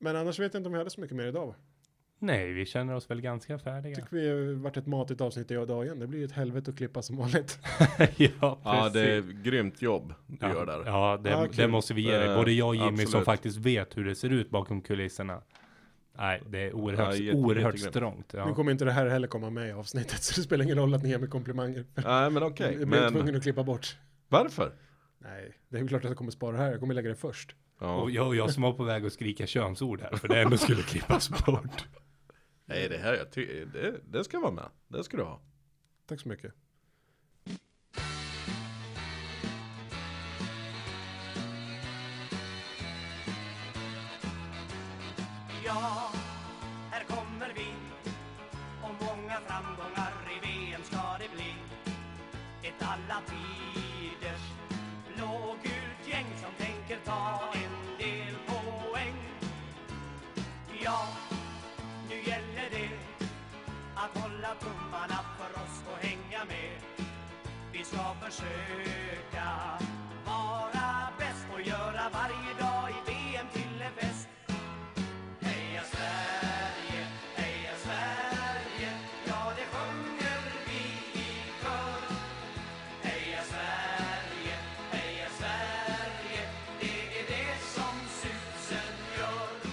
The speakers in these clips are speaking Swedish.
Men annars vet jag inte om vi hade så mycket mer idag. va? Nej, vi känner oss väl ganska färdiga. Tycker vi har varit ett matigt avsnitt idag igen. Det blir ett helvete att klippa som vanligt. ja, Ja, det är grymt jobb du ja, gör där. Ja, det, Ja, det måste vi ge dig. Eh, Både jag och Jimmy som absolut. faktiskt vet hur det ser ut bakom kulisserna. Nej, det är oerhört, Ja, jätte- oerhört strångt. Nu Ja. kommer inte det här heller komma med i avsnittet. Så det spelar ingen roll att ni ger mig komplimanger. Nej, men okej. jag blir tvungen Men att klippa bort. varför? Nej, det är väl klart att jag kommer spara det här. Jag kommer lägga det först. Ja. Och jag, och jag som var på väg att skrika könsord här, för det ändå skulle klippas bort. Nej, det här, jag ty- det, det ska vara med. Det ska du ha. Tack så mycket. Försöka vara bäst och göra varje dag i VM till en fest. Heja Sverige, heja Sverige, ja det sjunger vi i kör. Heja Sverige, heja Sverige, det är det som susen gör.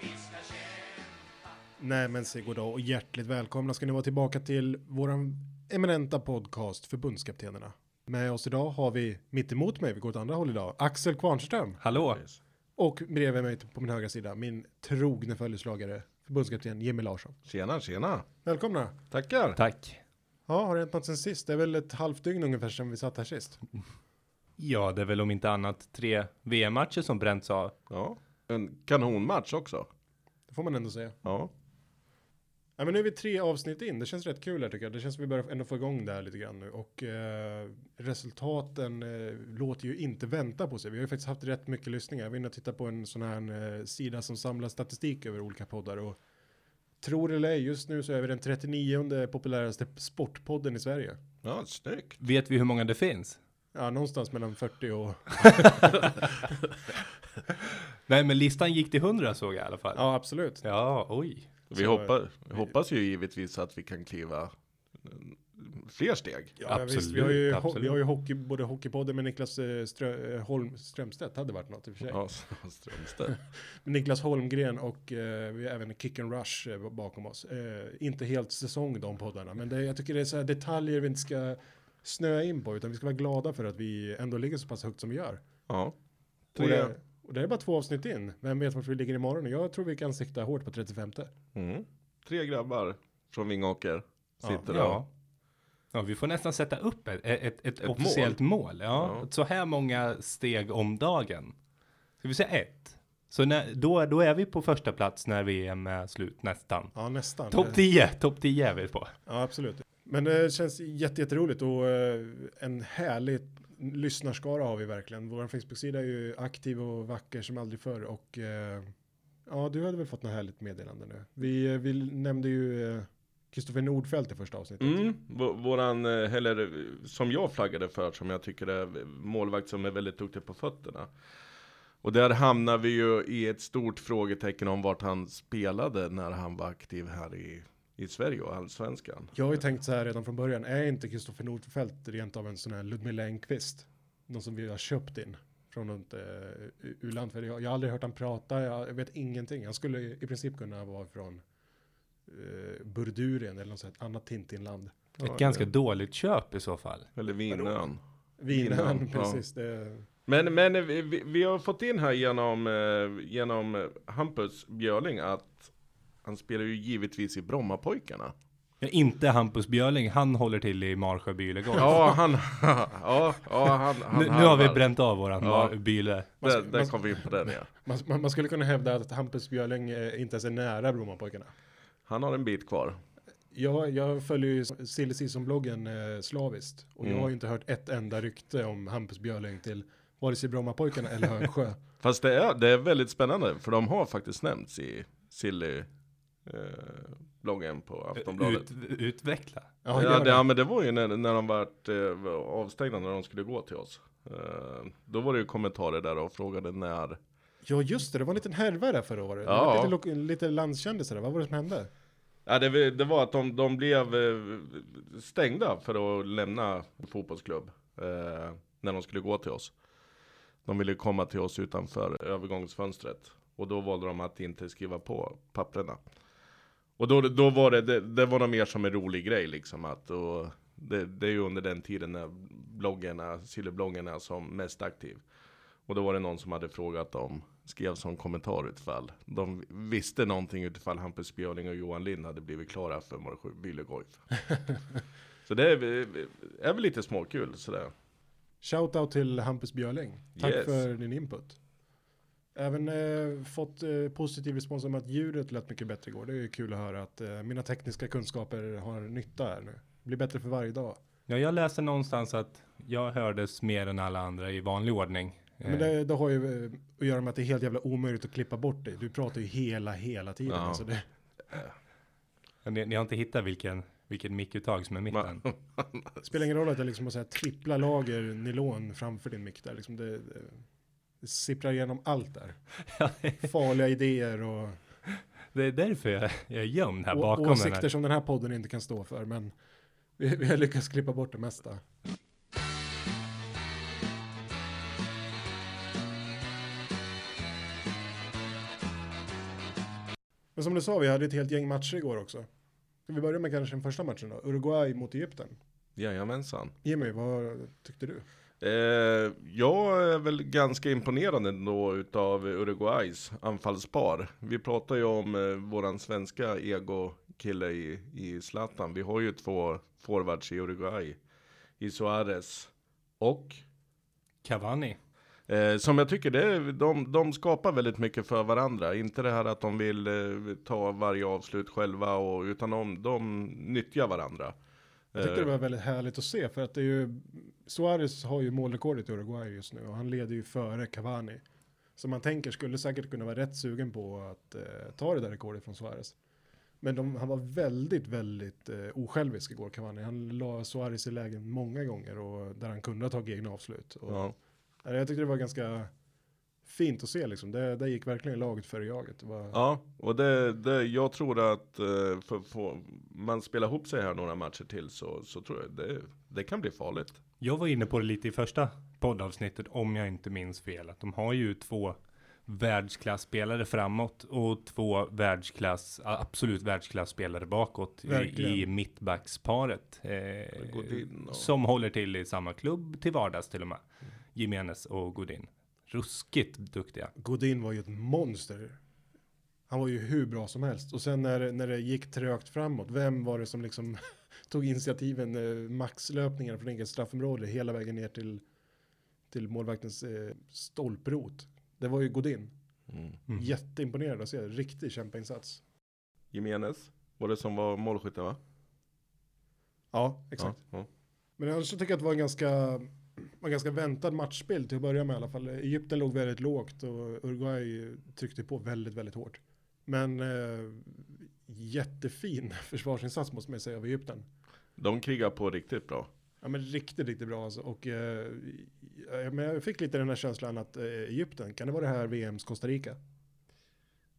Vi ska kämpa Nej men se goddag och hjärtligt välkomna ska ni vara tillbaka till våran eminenta podcast Förbundskaptenerna. Med oss idag har vi mitt emot mig, vi går åt andra håll idag, Axel Kvarnström. Hallå? Och bredvid mig på min högra sida, min trogne följeslagare, förbundskapten Jimmy Larsson. Tjena, tjena. Välkomna! Tackar. Tack. Ja, har det hänt något sen sist? Det är väl ett halvt dygn ungefär sedan vi satt här sist. Ja, det är väl om inte annat tre VM-matcher som bränts av. Ja. En kanonmatch också. Det får man ändå säga. Ja. Ja, men nu är vi tre avsnitt in. Det känns rätt kul här tycker jag. Det känns som vi börjar ändå få igång det här lite grann nu. Och eh, resultaten eh, låter ju inte vänta på sig. Vi har ju faktiskt haft rätt mycket lyssningar. Jag var inne och tittade på en sån här eh, sida som samlar statistik över olika poddar. Och tror det eller ej, just nu så är vi den 39 populäraste sportpodden i Sverige. Ja, snyggt. Vet vi hur många det finns? Ja, någonstans mellan 40 och... Nej, men listan gick till 100 såg jag i alla fall. Ja, absolut. Ja, oj. Vi hoppas, hoppas ju givetvis att vi kan kliva fler steg. Ja, visst, vi har ju, Absolut, absolut. vi har ju hockey, både Hockeypodden med Niklas eh, Strö, eh, Holm, Strömstedt, hade varit något i och för sig. Ja, Strömstedt. Niklas Holmgren och eh, vi har även Kick and Rush eh, bakom oss. Eh, inte helt säsong de poddarna, men det, jag tycker det är så här detaljer vi inte ska snöa in på, utan vi ska vara glada för att vi ändå ligger så pass högt som vi gör. Ja. Tre. Det, och det är bara två avsnitt in. Vem vet vart vi ligger imorgon? Jag tror vi kan sikta hårt på 35. Mm. Tre grabbar från Vingåker sitter där. Ja. Ja, vi får nästan sätta upp ett, ett, ett, Ett officiellt mål. Ja. Ja. Så här många steg om dagen. Ska vi säga ett? Så när, då, då är vi på första plats när VM är slut nästan. Ja, nästan. Topp 10, topp 10 är vi på. Ja, absolut. Men det känns jätte, jätteroligt och eh, en härlig lyssnarskara har vi verkligen. Vår Facebook-sida är ju aktiv och vacker som aldrig förr och eh, ja, du hade väl fått något härligt meddelande nu. Vi, eh, vi nämnde ju eh, Kristoffer Nordfeldt i första avsnittet. Mm, våran, eh, eller som jag flaggade för, som jag tycker är målvakt som är väldigt duktig på fötterna. Och där hamnar vi ju i ett stort frågetecken om vart han spelade när han var aktiv här i, i Sverige och allsvenskan. Jag har ju tänkt så här redan från början, är inte Kristoffer Nordfeldt rent av en sån här Ludmila Engqvist? Någon som vi har köpt in från något uh, u-land. För jag, jag har aldrig hört han prata, jag vet ingenting. Han skulle i princip kunna vara från uh, Burdurien eller något annat Tintinland. Ja, Ett ganska det- dåligt köp i så fall. Eller Vinön. Vinön, Vinön, ja. precis. Det, Men, men eh, vi, vi, har fått in här genom, eh, genom eh, Hampus Björling att han spelar ju givetvis i Brommapojkarna. Ja, inte Hampus Björling, han håller till i Marsjö Byllegård. Ja, han, ja, ja, han, han nu, nu har vi bränt av våran Ja. Byle. Där, där kom vi in på den ja. man, man, man skulle kunna hävda att Hampus Björling eh, inte ens är nära Brommapojkarna. Han har en bit kvar. Jag, jag följer ju Silly Season-bloggen eh, slaviskt. Och jag Mm. har ju inte hört ett enda rykte om Hampus Björling till vare sig Brommapojkarna eller Högsjö. Fast det är, det är väldigt spännande, för de har faktiskt nämnts i Silly eh, bloggen på Aftonbladet. Ut, utveckla. Ja, Ja, det, ja men det var ju när, när de vart eh, avstängda när de skulle gå till oss. Eh, då var det ju kommentarer där och frågade när, Ja, just det. Det var en liten härva där förra året. Ja. Var lite, lo- lite landskändisar där. Vad var det som hände? Ja, det, det var att de, de blev eh, stängda för att lämna fotbollsklubb. Eh, när de skulle gå till oss. De ville komma till oss utanför övergångsfönstret. Och då valde de att inte skriva på papperna. Och då, då var det, det, det var nog mer som en rolig grej liksom. Att, och det, det är ju under den tiden när bloggarna, Silverbloggen är som mest aktiv. Och då var det någon som hade frågat om, skrev som kommentar utifall de visste någonting utifall Hampus Björling och Johan Lind hade blivit klara för Morsjö Byllegolf. Så det är, är väl lite småkul sådär. Shoutout till Hampus Björling. Tack Yes. för din input. Även eh, fått eh, positiv respons om att ljudet lät mycket bättre igår. Det är ju kul att höra att eh, mina tekniska kunskaper har nytta här nu. Blir bättre för varje dag. Ja, jag läste någonstans att jag hördes mer än alla andra i vanlig ordning. Men det, det har ju eh, att göra med att det är helt jävla omöjligt att klippa bort dig. Du pratar ju hela, hela tiden. Ja. Alltså det, ni, ni har inte hittat vilken, vilket mickuttag som är mitten? spelar ingen roll att jag liksom har så här trippla lager nylon framför din mick där. Liksom det, det, det sipprar igenom allt där. Farliga idéer och, Det är därför jag, jag är gömd här bakom den åsikter här. som den här podden inte kan stå för. Men vi, vi har lyckats klippa bort det mesta. Men som du sa, vi hade ett helt gäng matcher igår också. Ska vi börja med kanske den första matchen då? Uruguay mot Egypten. Jajamensan. Jimmy, vad tyckte du? Eh, jag är väl ganska imponerad ändå utav Uruguays anfallspar. Vi pratar ju om eh, våran svenska ego-kille i, i Zlatan. Vi har ju två forwards i Uruguay. I Suarez och Cavani. Eh, som jag tycker, det, de, de skapar väldigt mycket för varandra. Inte det här att de vill eh, ta varje avslut själva, och, utan de, de nyttjar varandra. Jag tyckte det var väldigt härligt att se för att det är ju Suarez har ju målrekordet i Uruguay just nu och han leder ju före Cavani. Så man tänker skulle säkert kunna vara rätt sugen på att eh, ta det där rekordet från Suarez. Men de, han var väldigt, väldigt eh, osjälvisk igår Cavani. Han la Suarez i lägen många gånger och där han kunde ha tagit egna avslut. Och, ja. Jag tyckte det var ganska fint att se liksom. Det, det gick verkligen laget före jaget. Det var, ja, och det, det, jag tror att eh, för, för, man spelar ihop sig här några matcher till så, så tror jag det, det kan bli farligt. Jag var inne på det lite i första poddavsnittet om jag inte minns fel. Att de har ju två världsklasspelare framåt och två världsklass, absolut världsklasspelare bakåt i, Verkligen. i mittbacksparet. Eh, Som håller till i samma klubb till vardags till och med. Jimenez och Godin. Ruskigt duktiga. Godin var ju ett monster. Han var ju hur bra som helst. Och sen när, när det gick trögt framåt, vem var det som liksom tog initiativen, eh, maxlöpningar från eget straffområde hela vägen ner till, till målvaktens eh, stolprot? Det var ju Godin. Mm. Mm. Jätteimponerad att se, riktig kämpainsats. Jimenez, var det som var målskytten va? Ja, exakt. Ja, ja. Men annars så tycker jag att det var en ganska, var ganska väntad matchbild till att börja med i alla fall. Egypten låg väldigt lågt och Uruguay tryckte på väldigt, väldigt hårt. Men eh, jättefin försvarsinsats måste man säga av Egypten. De krigar på riktigt bra. Ja men riktigt, riktigt bra alltså. Och eh, jag fick lite den här känslan att eh, Egypten, kan det vara det här VMs Costa Rica?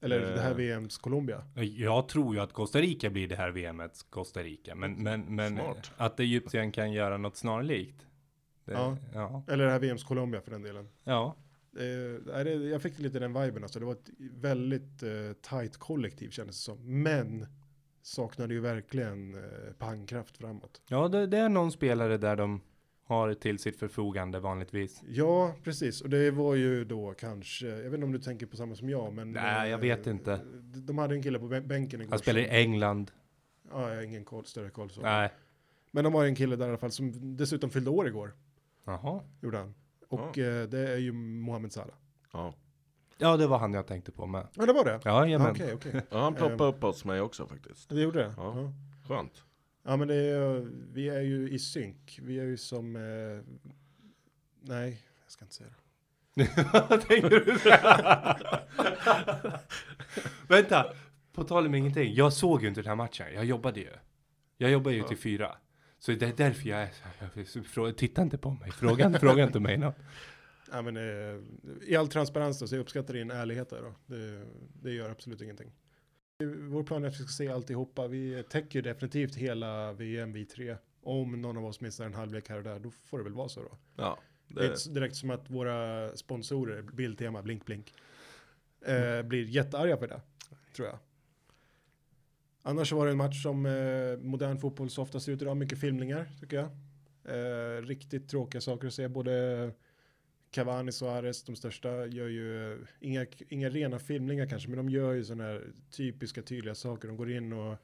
Eller Eh. det här VMs Colombia? Jag tror ju att Costa Rica blir det här VMets Costa Rica. Men, men, men Smart. att Egypten kan göra något snarlikt. Det, Ja. ja. Eller det här VMs Colombia för den delen. Ja. Eh, jag fick lite den viben alltså. Det var ett väldigt eh, tight kollektiv kändes det som. Men saknade ju verkligen eh, pangkraft framåt. Ja, det, det är någon spelare där de har till sitt förfogande vanligtvis. Ja, precis. Och det var ju då kanske, jag vet inte om du tänker på samma som jag, men. Nej, jag vet inte. De, de hade en kille på bän- bänken igår. Han spelar i England. Ja, jag har ingen koll, större koll så. Nej. Men de har en kille där i alla fall som dessutom fyllde år igår. Jaha. Gjorde han. Och eh, det är ju Mohamed Salah. Ja, Ja, det var han jag tänkte på med. Ja, det var det. Ja, jajamän. Okej, okej. ja han ploppade Ehm. upp hos mig också faktiskt. Det gjorde det? Ja. ja. Skönt. Ja men det är, vi är ju i synk. Vi är ju som, eh, nej, jag ska inte säga det. Vad tänker du? Vänta, på tal om ingenting. Jag såg ju inte den här matchen. Jag jobbade ju. Jag jobbar ju till fyra. Så det är därför jag är så här, Titta inte på mig. Fråga, fråga inte mig något. Ja, men, eh, I all transparens då, så jag uppskattar din ärlighet där då. Det, det gör absolut ingenting. Vår plan är att vi ska se alltihopa. Vi täcker definitivt hela VM, vi tre. Om någon av oss missar en halvlek här och där, då får det väl vara så då. Ja, Det är det, inte direkt som att våra sponsorer, Bildtema, Blink Blink, eh, blir jättearga för det, tror jag. Annars var det en match som eh, modern fotboll så ofta ser ut idag, mycket filmningar tycker jag. Eh, riktigt tråkiga saker att se, både Cavani, Suarez, de största, gör ju eh, inga, inga rena filmningar kanske, men de gör ju sådana här typiska tydliga saker. De går in och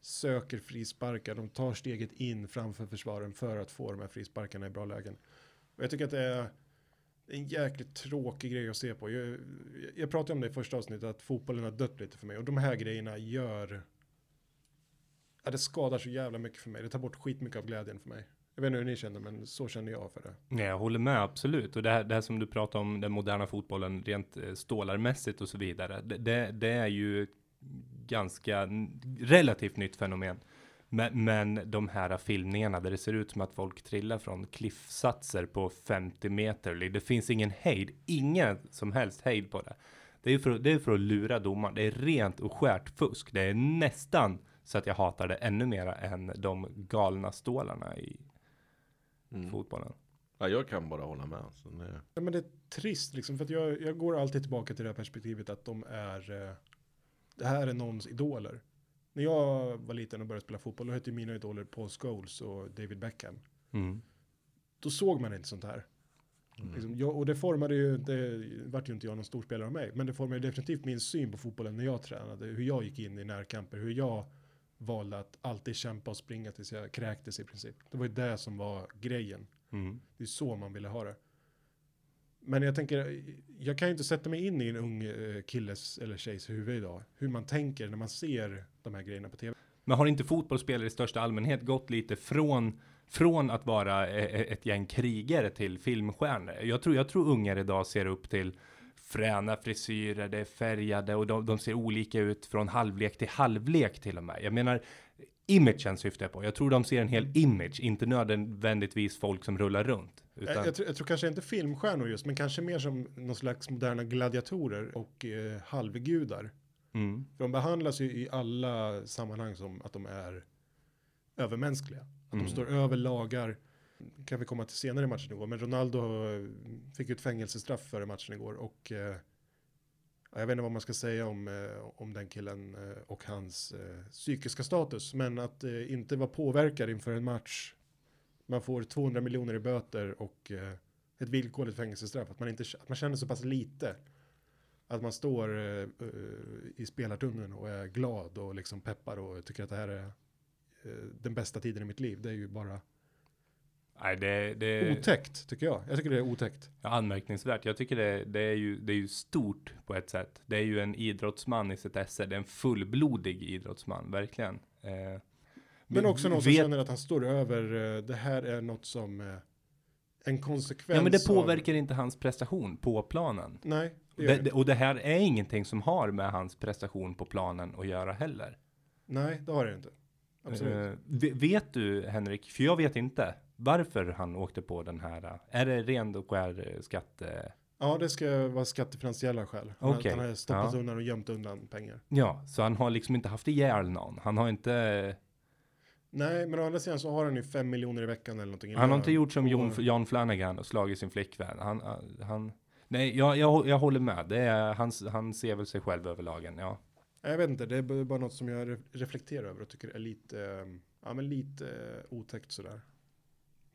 söker frisparkar, de tar steget in framför försvaren för att få de här frisparkarna i bra lägen. Och jag tycker att det är en jäkligt tråkig grej att se på. Jag, jag pratade om det i första avsnittet, att fotbollen har dött lite för mig. Och de här grejerna gör... Ja, det skadar så jävla mycket för mig. Det tar bort skitmycket av glädjen för mig. Jag vet inte hur ni känner, men så känner jag för det. Nej, jag håller med absolut. Och det här, det här som du pratar om, den moderna fotbollen rent eh, stålarmässigt och så vidare. Det, det, det är ju ganska relativt nytt fenomen. Men, men de här filmningarna där det ser ut som att folk trillar från kliffsatser på 50 meter. Det finns ingen hejd, ingen som helst hejd på det. Det är för, det är för att lura domaren. Det är rent och skärt fusk. Det är nästan så att jag hatar det ännu mer än de galna stålarna i mm. fotbollen. ja, jag kan bara hålla med. Så det, Ja, men det är trist liksom, för att jag, jag går alltid tillbaka till det här perspektivet att de är, eh, det här är någons idoler. När jag var liten och började spela fotboll, då hette ju mina idoler Paul Scholes och David Beckham. Mm. Då såg man inte sånt här. mm. Liksom, jag, och det formade ju, det vart ju inte jag någon stor spelare av mig, men det formade definitivt min syn på fotbollen när jag tränade, hur jag gick in i närkamper, hur jag valde att alltid kämpa och springa tills jag kräktes i princip. Det var ju det som var grejen. Mm. Det är så man ville ha det. Men jag tänker, jag kan ju inte sätta mig in i en ung eh, killes eller tjejs huvud idag. Hur man tänker när man ser de här grejerna på tv. Men har inte fotbollsspelare i största allmänhet gått lite från, från att vara e- e- ett gäng krigare till filmstjärnor? Jag tror, jag tror ungar idag ser upp till fräna frisyrer, det är färgade och de, de ser olika ut från halvlek till halvlek till och med. Jag menar, imagen syftar jag på. Jag tror de ser en hel image, inte nödvändigtvis folk som rullar runt. Jag, Utan, jag, tror, jag tror kanske inte filmstjärnor just, men kanske mer som någon slags moderna gladiatorer och eh, halvgudar. mm, För de behandlas ju i alla sammanhang som att de är övermänskliga. Att Mm. de står över lagar. Kan vi komma till senare i matchen igår. Men Ronaldo fick ju ett fängelsestraff före matchen igår. Och eh, jag vet inte vad man ska säga om, eh, om den killen eh, och hans eh, psykiska status. Men att eh, inte vara påverkad inför en match. Man får 200 miljoner i böter och eh, ett villkorligt fängelsestraff. Att man, inte, att man känner så pass lite. Att man står eh, eh, i spelartunneln och är glad och liksom peppar och tycker att det här är eh, den bästa tiden i mitt liv. Det är ju bara nej, det, det otäckt tycker jag. Jag tycker det är otäckt. Ja, anmärkningsvärt. Jag tycker det, det, är ju, det är ju stort på ett sätt. Det är ju en idrottsman i sitt esse. Det är en fullblodig idrottsman, verkligen. Eh, Men också någon som vet- känner att han står över, eh, det här är något som eh, en konsekvens Ja, men det av- påverkar inte hans prestation på planen. Nej, det Det, och det här är ingenting som har med hans prestation på planen att göra heller. Nej, det har det inte. Absolut. Eh, ve- vet du, Henrik, för jag vet inte varför han åkte på den här. eh, Är det ren och skär eh, skatte? Ja, det ska vara skattefinansiella skäl. Han, Okej, han har stoppat ja. undan och gömt undan pengar. Ja, så han har liksom inte haft ihjäl någon. Han har inte, Nej, men å andra sidan så har han ju fem miljoner i veckan eller någonting. han har inte gjort som Jon, John Flanagan och slagit sin flickvän. Han, han, nej, jag, jag, jag håller med. Det är, han, han ser väl sig själv över lagen, ja. Jag vet inte, det är bara något som jag re- reflekterar över och tycker är lite, eh, ja men lite eh, otäckt sådär.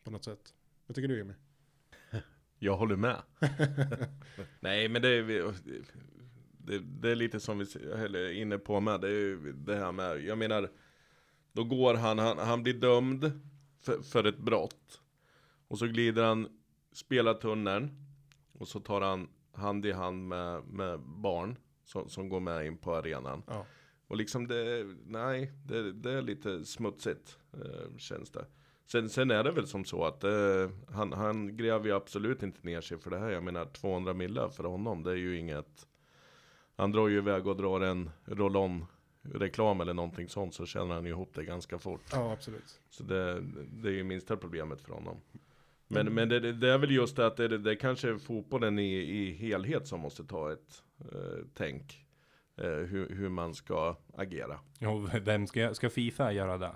På något sätt. Vad tycker du Jimmy? Jag håller med. Nej, men det är, det, det är lite som vi är inne på med. Det är det här med, jag menar, då går han, han, han blir dömd för, för ett brott. Och så glider han spelartunneln. Och så tar han hand i hand med, med barn som, som går med in på arenan. Ja. Och liksom det, nej, det, det är lite smutsigt eh, känns det. Sen, sen är det väl som så att eh, han, han gräver ju absolut inte ner sig för det här. Jag menar 200 millar för honom, det är ju inget. Han drar ju iväg och drar en roll-on reklam eller någonting sånt så tjänar han ju ihop det ganska fort. ja, absolut. Så det, det är ju minsta problemet för honom. Men, men det, det, är väl just det att det, det, kanske är fotbollen i, i helhet som måste ta ett eh, tänk. Eh, hur, hur man ska agera. Ja, vem ska, ska Fifa göra det?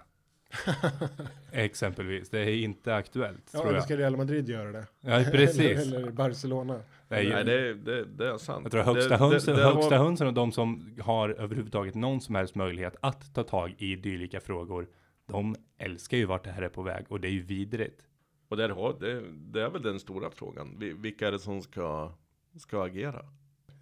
Exempelvis, det är inte aktuellt Ja, tror jag. ska Real Madrid göra det? Ja, precis. eller, eller Barcelona. Nej, Nej, det, det, det är sant. Jag tror högsta, det, höns, det, det högsta har, hönsen och de som har överhuvudtaget någon som helst möjlighet att ta tag i dylika frågor. De älskar ju vart det här är på väg och det är ju vidrigt. Och där har, det, det är väl den stora frågan. Vi- Vilka är det som ska, ska agera?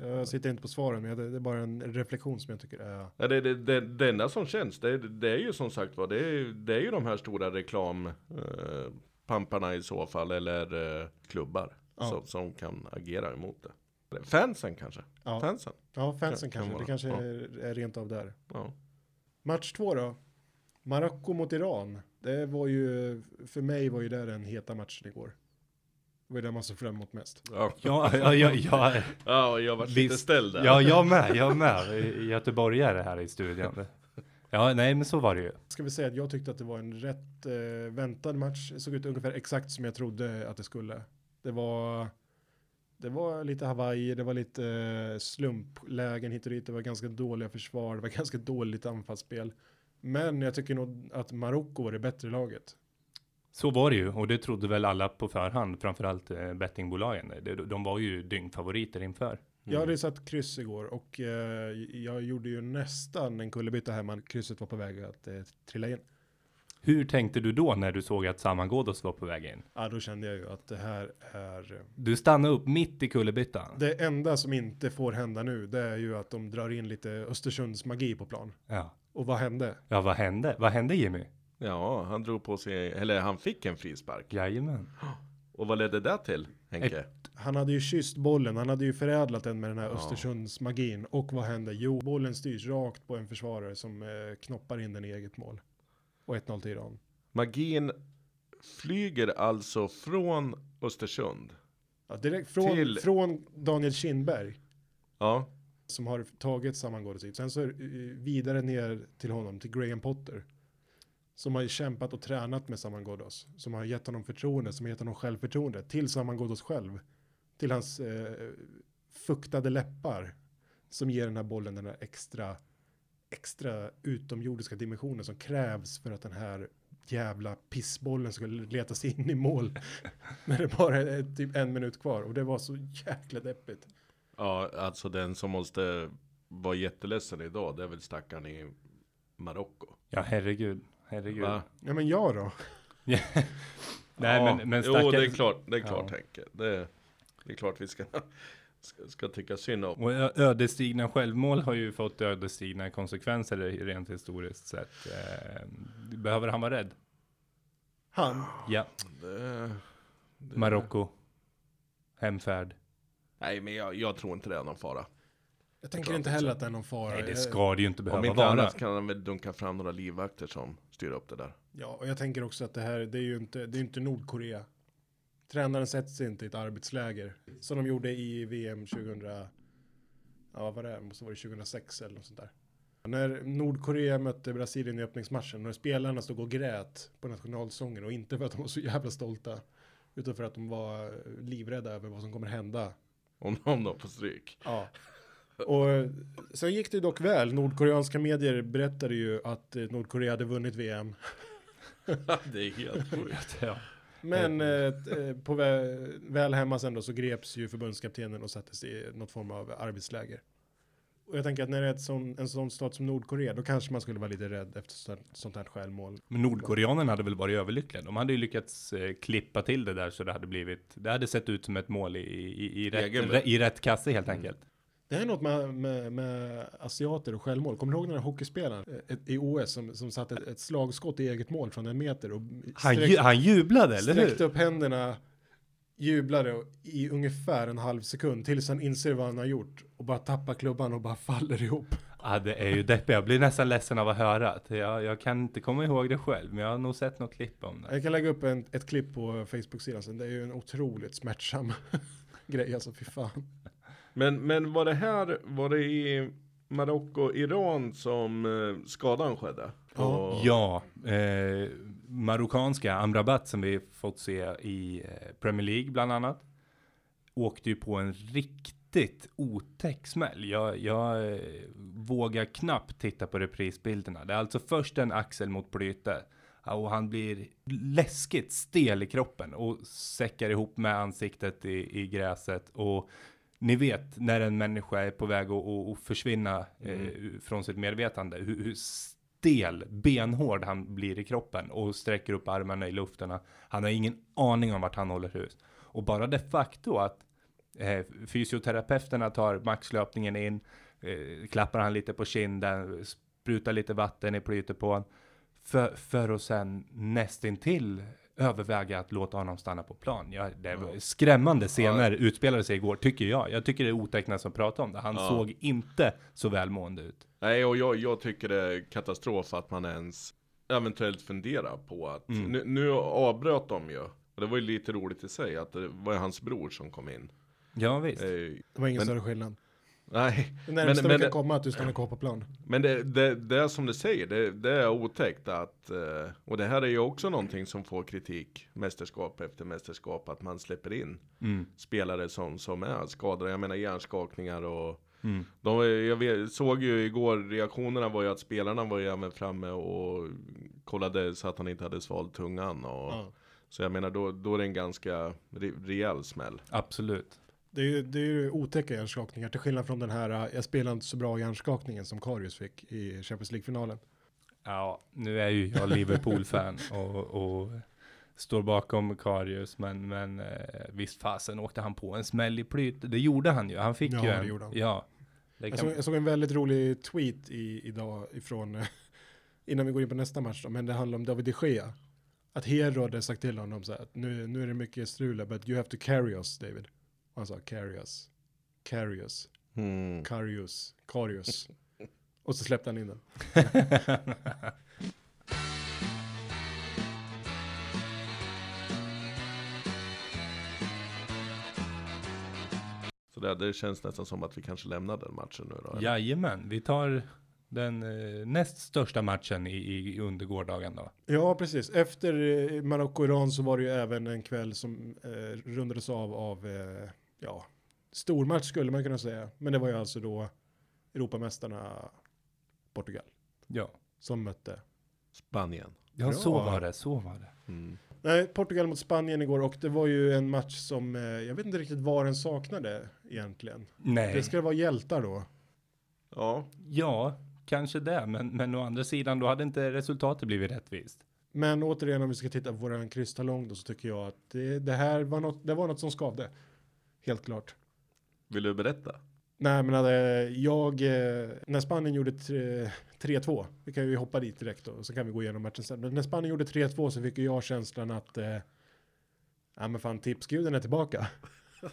Jag sitter inte på svaren, men det är bara en reflektion som jag tycker är... Ja, det, det, det, det enda som känns, det, det är ju som sagt var, det är, det är ju de här stora reklam eh, i så fall, eller eh, klubbar Ja. som, som kan agera emot det. Fansen kanske? Ja, Fansen? ja fansen Kan- kan kanske. vara. Det kanske Ja. är, är rent av där. Ja. Match två då. Marocko mot Iran. Det var ju, för mig var ju det den heta matchen igår. Det var ju det man såg fram emot mest. Ja, Ja, ja, ja, ja, ja jag var lite ställd där. ja, jag med, jag med. Göteborgare här i studion. Ja, nej, men så var det ju. Ska vi säga att jag tyckte att det var en rätt eh, väntad match. Det såg ut ungefär exakt som jag trodde att det skulle. Det var, det var lite Hawaii, det var lite eh, slumplägen hit och dit. Det var ganska dåliga försvar, det var ganska dåligt anfallsspel. Men jag tycker nog att Marocko var det bättre laget. Så var det ju, och det trodde väl alla på förhand, framförallt eh, bettingbolagen. De, var ju dyngfavoriter inför. Jag hade ju satt kryss igår och eh, jag gjorde ju nästan en kullerbytta hemma. Krysset var på väg att eh, trilla in. Hur tänkte du då när du såg att Saman Ghoddos var på väg in? Ja, då kände jag ju att det här är... Du stannade upp mitt i kullerbyttan. Det enda som inte får hända nu, det är ju att de drar in lite Östersunds magi på plan. Ja. Och vad hände? ja, vad hände? Vad hände Jimmy? Ja, han drog på sig, eller han fick en frispark. Jajamän. Och vad ledde det till, Henke? Han hade ju kysst bollen, han hade ju förädlat den med den här Ja. Östersunds magin. Och vad hände? Jo, bollen styrs rakt på en försvarare som eh, knoppar in den i eget mål. Och 1-0 till Iran. Magin flyger alltså från Östersund. Ja, direkt från, Till- från Daniel Kindberg. Ja, som har tagit sammangåendet hit. Sen så eh, vidare ner till honom, till Graham Potter. Som har kämpat och tränat med Saman Ghoddos. Som har gett honom förtroende, som har gett honom självförtroende. Till Saman Ghoddos själv. Till hans eh, fuktade läppar. Som ger den här bollen den här extra, extra utomjordiska dimensionen som krävs för att den här jävla pissbollen ska leta sig in i mål. När det bara är typ en minut kvar. Och det var så jäkla deppigt. ja, alltså den som måste vara jätteledsen idag, det är väl stackaren i Marocko. Ja, herregud. Herregud. Va? Ja men jag då? Nej, Ja, men, men Jo, det är stackars- klart, det är klart Ja. Henke. Det, det är klart vi ska, ska, ska tycka synd om. Och ö- ödesdigra självmål har ju fått ödesdigra konsekvenser rent historiskt sett. Eh, behöver han vara rädd? Han? Ja, Det, det, Marocko. Hemfärd. Nej, men jag, jag tror inte det är någon fara. Jag tänker inte heller att det är någon fara. Nej, det ska det ju inte Om behöva inte vara. annat kan han väl dunka fram några livvakter som styr upp det där. Ja, och jag tänker också att det här, det är ju inte, det är inte Nordkorea. Tränaren sätts inte i ett arbetsläger. Som de gjorde i VM 2000, ja vad var det, måste vara 2006 eller något sånt där. När Nordkorea mötte Brasilien i öppningsmatchen, när spelarna stod och grät på nationalsången och inte för att de var så jävla stolta, utan för att de var livrädda över vad som kommer hända Om, om de får stryk. Ja. Och eh, sen gick det dock väl. Nordkoreanska medier berättade ju att eh, Nordkorea hade vunnit VM. det är helt sjukt. Ja. Men eh, eh, på vä väl hemma sen då så greps ju förbundskaptenen och sattes i något form av arbetsläger. Och jag tänker att när det är ett sån, en sån stat som Nordkorea då kanske man skulle vara lite rädd efter sånt, sånt här självmål. Men Nordkoreanerna hade väl varit överlyckliga. De hade ju lyckats eh, klippa till det där så det hade blivit, det hade sett ut som ett mål i, i, i, rätt, i rätt kasse helt enkelt. Det är något med, med, med asiater och självmål. Kommer du ihåg den här hockeyspelaren eh, i OS som, som satte ett, ett slagskott i eget mål från en meter och Han, sträck- ju, han jublade, eller sträckte hur? upp händerna, jublade i ungefär en halv sekund tills han inser vad han har gjort och bara tappar klubban och bara faller ihop. Ja, det är ju deppigt. Jag blir nästan ledsen av att höra det. Jag, jag kan inte komma ihåg det själv, men jag har nog sett något klipp om det. Jag kan lägga upp en, ett klipp på Facebook-sidan sen. Det är ju en otroligt smärtsam grej alltså, fy fan. Men, men var det här, var det i Marocko, Iran som eh, skadan skedde? Ja. Ja, eh, marockanska Amrabat som vi fått se i eh, Premier League bland annat. Åkte ju på en riktigt otäck smäll. Jag, jag eh, vågar knappt titta på reprisbilderna. Det är alltså först en axel mot Plyte. Ja, Och han blir läskigt stel i kroppen och säckar ihop med ansiktet i, i gräset. Och ni vet när en människa är på väg att, att, att försvinna eh, från sitt medvetande. Hur, hur stel, benhård han blir i kroppen och sträcker upp armarna i luften. Han har ingen aning om vart han håller hus. Och bara det faktum att eh, fysioterapeuterna tar maxlöpningen in, eh, klappar han lite på kinden, sprutar lite vatten i plytet på honom. För, för att sen nästintill överväga att låta honom stanna på plan. Ja, det var skrämmande scener utspelade sig igår, tycker jag. Jag tycker det är otecknat som pratar om det. Han Ja. såg inte så välmående ut. Nej, och jag, jag tycker det är katastrof att man ens eventuellt funderar på att Mm. nu, nu avbröt de ju. Och det var ju lite roligt i sig att det var hans bror som kom in. Ja, visst. Eh, Det var ingen Men- större skillnad. Nej, Det närmsta men vi kan det- komma att du stannar kvar på plan. men det, det, det är som du säger, det, det är otäckt att, eh, och det här är ju också någonting som får kritik, mästerskap efter mästerskap, att man släpper in Mm. spelare som, som är skadade. Jag menar hjärnskakningar och Mm. de, jag vet, såg ju igår, reaktionerna var ju att spelarna var ju även framme och kollade så att han inte hade svalt tungan. Och, Ja. Så jag menar då, då är det en ganska re, rejäl smäll. Absolut. Det är ju, det är ju otäcka hjärnskakningar till skillnad från den här, äh, jag spelar inte så bra hjärnskakningen som Karius fick i Champions League-finalen. Ja, nu är ju jag Liverpool-fan och, och står bakom Karius, men, men eh, visst fasen åkte han på en smäll i plyt. Det gjorde han ju. Han fick Ja, ju det en. gjorde han. Ja. Det Jag såg, jag såg en väldigt rolig tweet i, idag ifrån, innan vi går in på nästa match då, men det handlar om David de Gea. Att Hero hade sagt till honom så här, att nu, nu är det mycket strul, but you have to carry us David. Och han sa carry us, carry us, Mm. Karius, Karius. Och så släppte han in den. Så det, det känns nästan som att vi kanske lämnar den matchen nu då. eller? Jajamän, vi tar den eh, näst största matchen i, i under gårdagen då. Ja, precis. Efter eh, Marocko-Iran så var det ju även en kväll som eh, rundades av av, eh, ja, stormatch skulle man kunna säga. Men det var ju alltså då Europamästarna Portugal Ja. som mötte. Spanien. Ja, Bra. så var det, så var det. Mm. Nej, Portugal mot Spanien igår och det var ju en match som, eh, jag vet inte riktigt vad den saknade egentligen. Nej, Det ska vara hjältar då. Ja, ja, kanske det, men, men å andra sidan, då hade inte resultatet blivit rättvist. Men återigen om vi ska titta på våran krystalong då så tycker jag att det, det här var något, det var något som skavde. Helt klart. vill du berätta? Nej men hade jag, eh, när Spanien gjorde tre- 3-2, vi kan ju hoppa dit direkt då, så kan vi gå igenom matchen sen. Men när Spanien gjorde 3-2 så fick jag känslan att, eh, ja men fan tipsguden är tillbaka.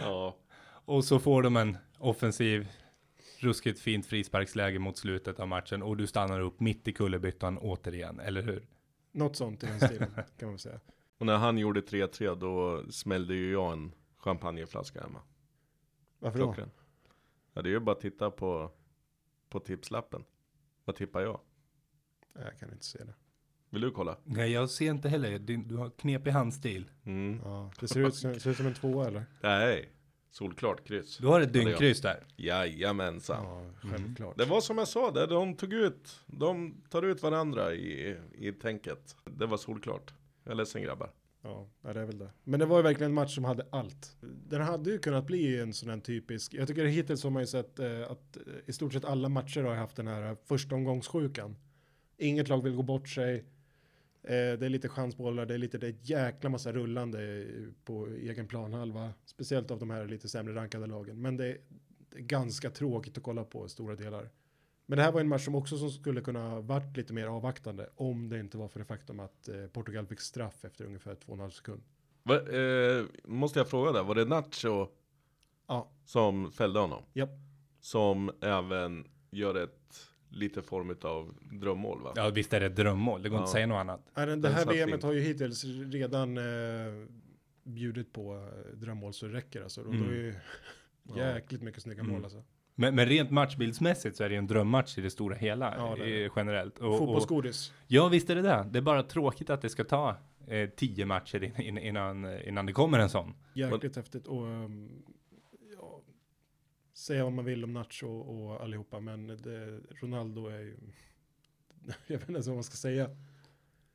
Ja. Och så får de en offensiv, ruskigt fint frisparksläge mot slutet av matchen och du stannar upp mitt i kullerbyttan återigen, eller hur? Något sånt i den stilen kan man väl säga. Och när han gjorde 3-3 då smällde ju jag en champagneflaska hemma. Varför då? Klockren. Ja det är ju bara att titta på, på tipslappen. Vad tippar jag? Jag kan inte se det. Vill du kolla? Nej, jag ser inte heller. Du, du har knepig handstil. Mm. Ja, det ser ut, som- ser ut som en tvåa eller? Nej, solklart kryss. Du har ett dynnkryss där. Jajamensan. Ja, självklart. Det var som jag sa, det, de tog ut, de tar ut varandra i, i tänket. Det var solklart. Jag är ledsen grabbar. Ja, ja, det är väl det. Men det var ju verkligen en match som hade allt. Den hade ju kunnat bli en sån här typisk, jag tycker hittills har man ju sett eh, att eh, i stort sett alla matcher har haft den här eh, första omgångssjukan. Inget lag vill gå bort sig. Eh, det är lite chansbollar, det är lite det är jäkla massa rullande på egen planhalva. Speciellt av de här lite sämre rankade lagen. Men det är, det är ganska tråkigt att kolla på stora delar. Men det här var en match som också som skulle kunna varit lite mer avvaktande om det inte var för det faktum att eh, Portugal fick straff efter ungefär två och en halv sekund. Va, eh, måste jag fråga där, var det Nacho Ja, som fällde honom? Japp. Som även gör ett lite form av drömmål va? Ja, visst är det ett drömmål. Det går inte Ja. att säga något annat. Nej, det här VMet har ju hittills redan eh, bjudit på eh, drömmål så det räcker alltså. Och Mm. då är ju Ja. jäkligt mycket snygga Mm. mål alltså. Men, men rent matchbildsmässigt så är det ju en drömmatch i det stora hela Ja, det eh, generellt. Och, och, Fotbollsgodis. ja, visst är det det. Det är bara tråkigt att det ska ta eh, tio matcher in, in, innan, innan det kommer en sån. Jäkligt häftigt. Och, um, säga vad man vill om Nacho och, allihopa, men det, Ronaldo är ju... Jag vet inte ens vad man ska säga.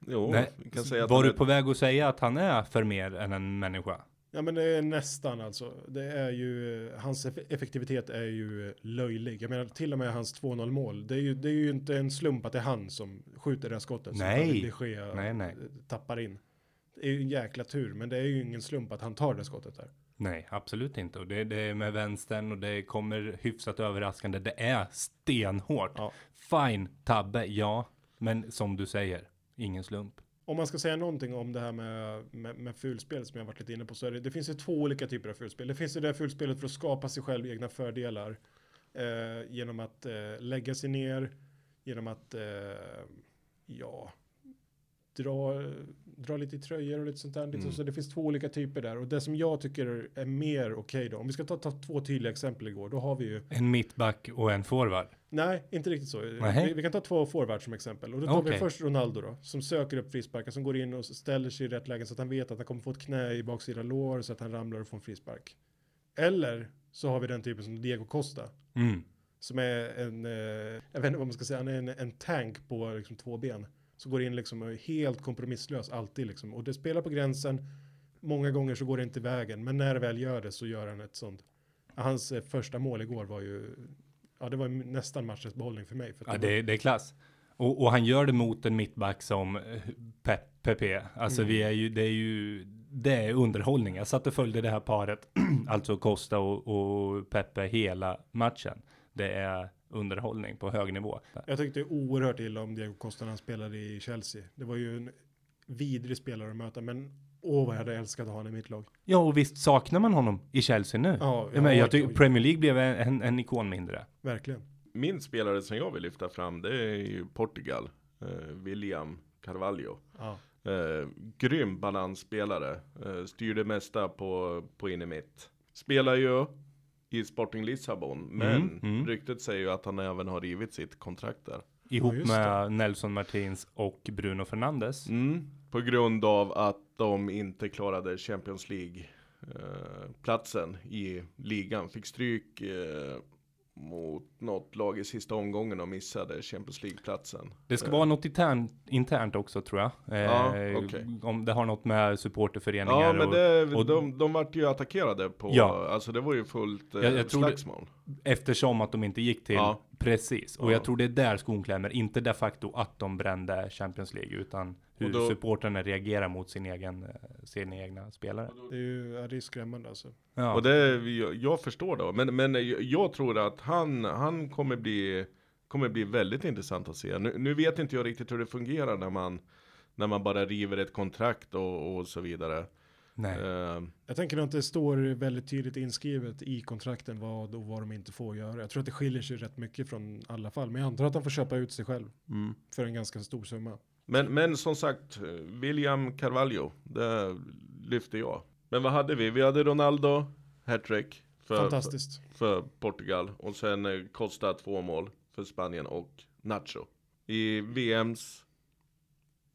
Jo, Nej, kan säga att var du är- på väg att säga att han är för mer än en människa? Ja men det är nästan alltså. Det är ju, hans eff- effektivitet är ju löjlig. Jag menar till och med hans 2-0 mål. Det är, ju, det är ju inte en slump att det är han som skjuter det här skottet. som Nej. Nej, nej. tappar in. Det är ju en jäkla tur, men det är ju ingen slump att han tar det skottet där. Nej, absolut inte. Och det, det är med vänstern och det kommer hyfsat överraskande. Det är stenhårt. Ja. Fine, tabbe, ja. Men som du säger, ingen slump. Om man ska säga någonting om det här med, med, med fulspel som jag varit lite inne på så är det, det finns ju två olika typer av fulspel. Det finns ju det här fulspelet för att skapa sig själv egna fördelar eh, genom att eh, lägga sig ner, genom att eh, ja, dra, dra lite i tröjor och lite sånt där. Lite, Mm. Så det finns två olika typer där och det som jag tycker är mer okej då, om vi ska ta, ta två tydliga exempel igår, då har vi ju En mittback och en forward. Nej, inte riktigt så. Vi, vi kan ta två forwards som exempel. Och då tar vi Okej. först Ronaldo då, som söker upp frisparkar, som går in och ställer sig i rätt läge så att han vet att han kommer få ett knä i baksida lår så att han ramlar och får en frispark. Eller så har vi den typen som Diego Costa, Mm. som är en, eh, jag vet inte vad man ska säga, han är en, en tank på liksom två ben. Som går in liksom och är helt kompromisslös alltid liksom. Och det spelar på gränsen, många gånger så går det inte vägen, men när det väl gör det så gör han ett sånt. Hans eh, första mål igår var ju, ja det var nästan matchens behållning för mig. För Ja, det det, är klass. Och, och han gör det mot en mittback som eh, Pep, Pepe. Alltså Mm. vi är ju, det är ju, det är underhållning. Jag satt och följde det här paret, alltså Costa och, och Pepe hela matchen. Det är underhållning på hög nivå. Jag tyckte oerhört illa om Diego Costa när han spelade i Chelsea. Det var ju en vidrig spelare att möta, men åh vad jag hade älskat att ha honom i mitt lag. Ja, och visst saknar man honom i Chelsea nu? Ja, Ja, men jag tycker Premier League blev en, en, en ikon mindre. verkligen. Min spelare som jag vill lyfta fram det är ju Portugal. Eh, William Carvalho. Ja. Eh, grym balansspelare. Eh, styr det mesta på, på in i mitt. Spelar ju i Sporting Lissabon. Men Mm, mm. ryktet säger ju att han även har rivit sitt kontrakt där. Ihop just med Nelson Martins och Bruno Fernandes. Mm, på grund av att de inte klarade Champions League eh, platsen i ligan. Fick stryk eh, mot något lag i sista omgången och missade Champions League-platsen. Det ska Eh, vara något internt, internt också tror jag. Eh, Ja, okej. Om det har något med supporterföreningar Ja men det, och- de, de vart ju attackerade på, Ja. alltså det var ju fullt eh, Jag- jag det- slagsmål. Eftersom att de inte gick till Ja. precis. Och Ja. jag tror det är där skon klämmer. Inte de facto att de brände Champions League utan hur då- supporterna reagerar mot sin egen, eh, sina egna spelare. Det är ju ja, det är skrämmande alltså. Ja. Och det, jag, jag förstår det, men, men jag, jag tror att han, han kommer bli, kommer bli väldigt intressant att se. Nu, nu vet inte jag riktigt hur det fungerar när man, när man bara river ett kontrakt och, och så vidare. Nej. Eh, Jag tänker nog att det står väldigt tydligt inskrivet i kontrakten vad och vad de inte får göra. Jag tror att det skiljer sig rätt mycket från alla fall, men jag antar att han får köpa ut sig själv mm. för en ganska stor summa. Men, men som sagt, William Carvalho, det lyfter jag. Men vad hade vi? Vi hade Ronaldo, hattrick för, för, Fantastiskt. för Portugal. Och sen eh, Costa två mål för Spanien och Nacho. I VMs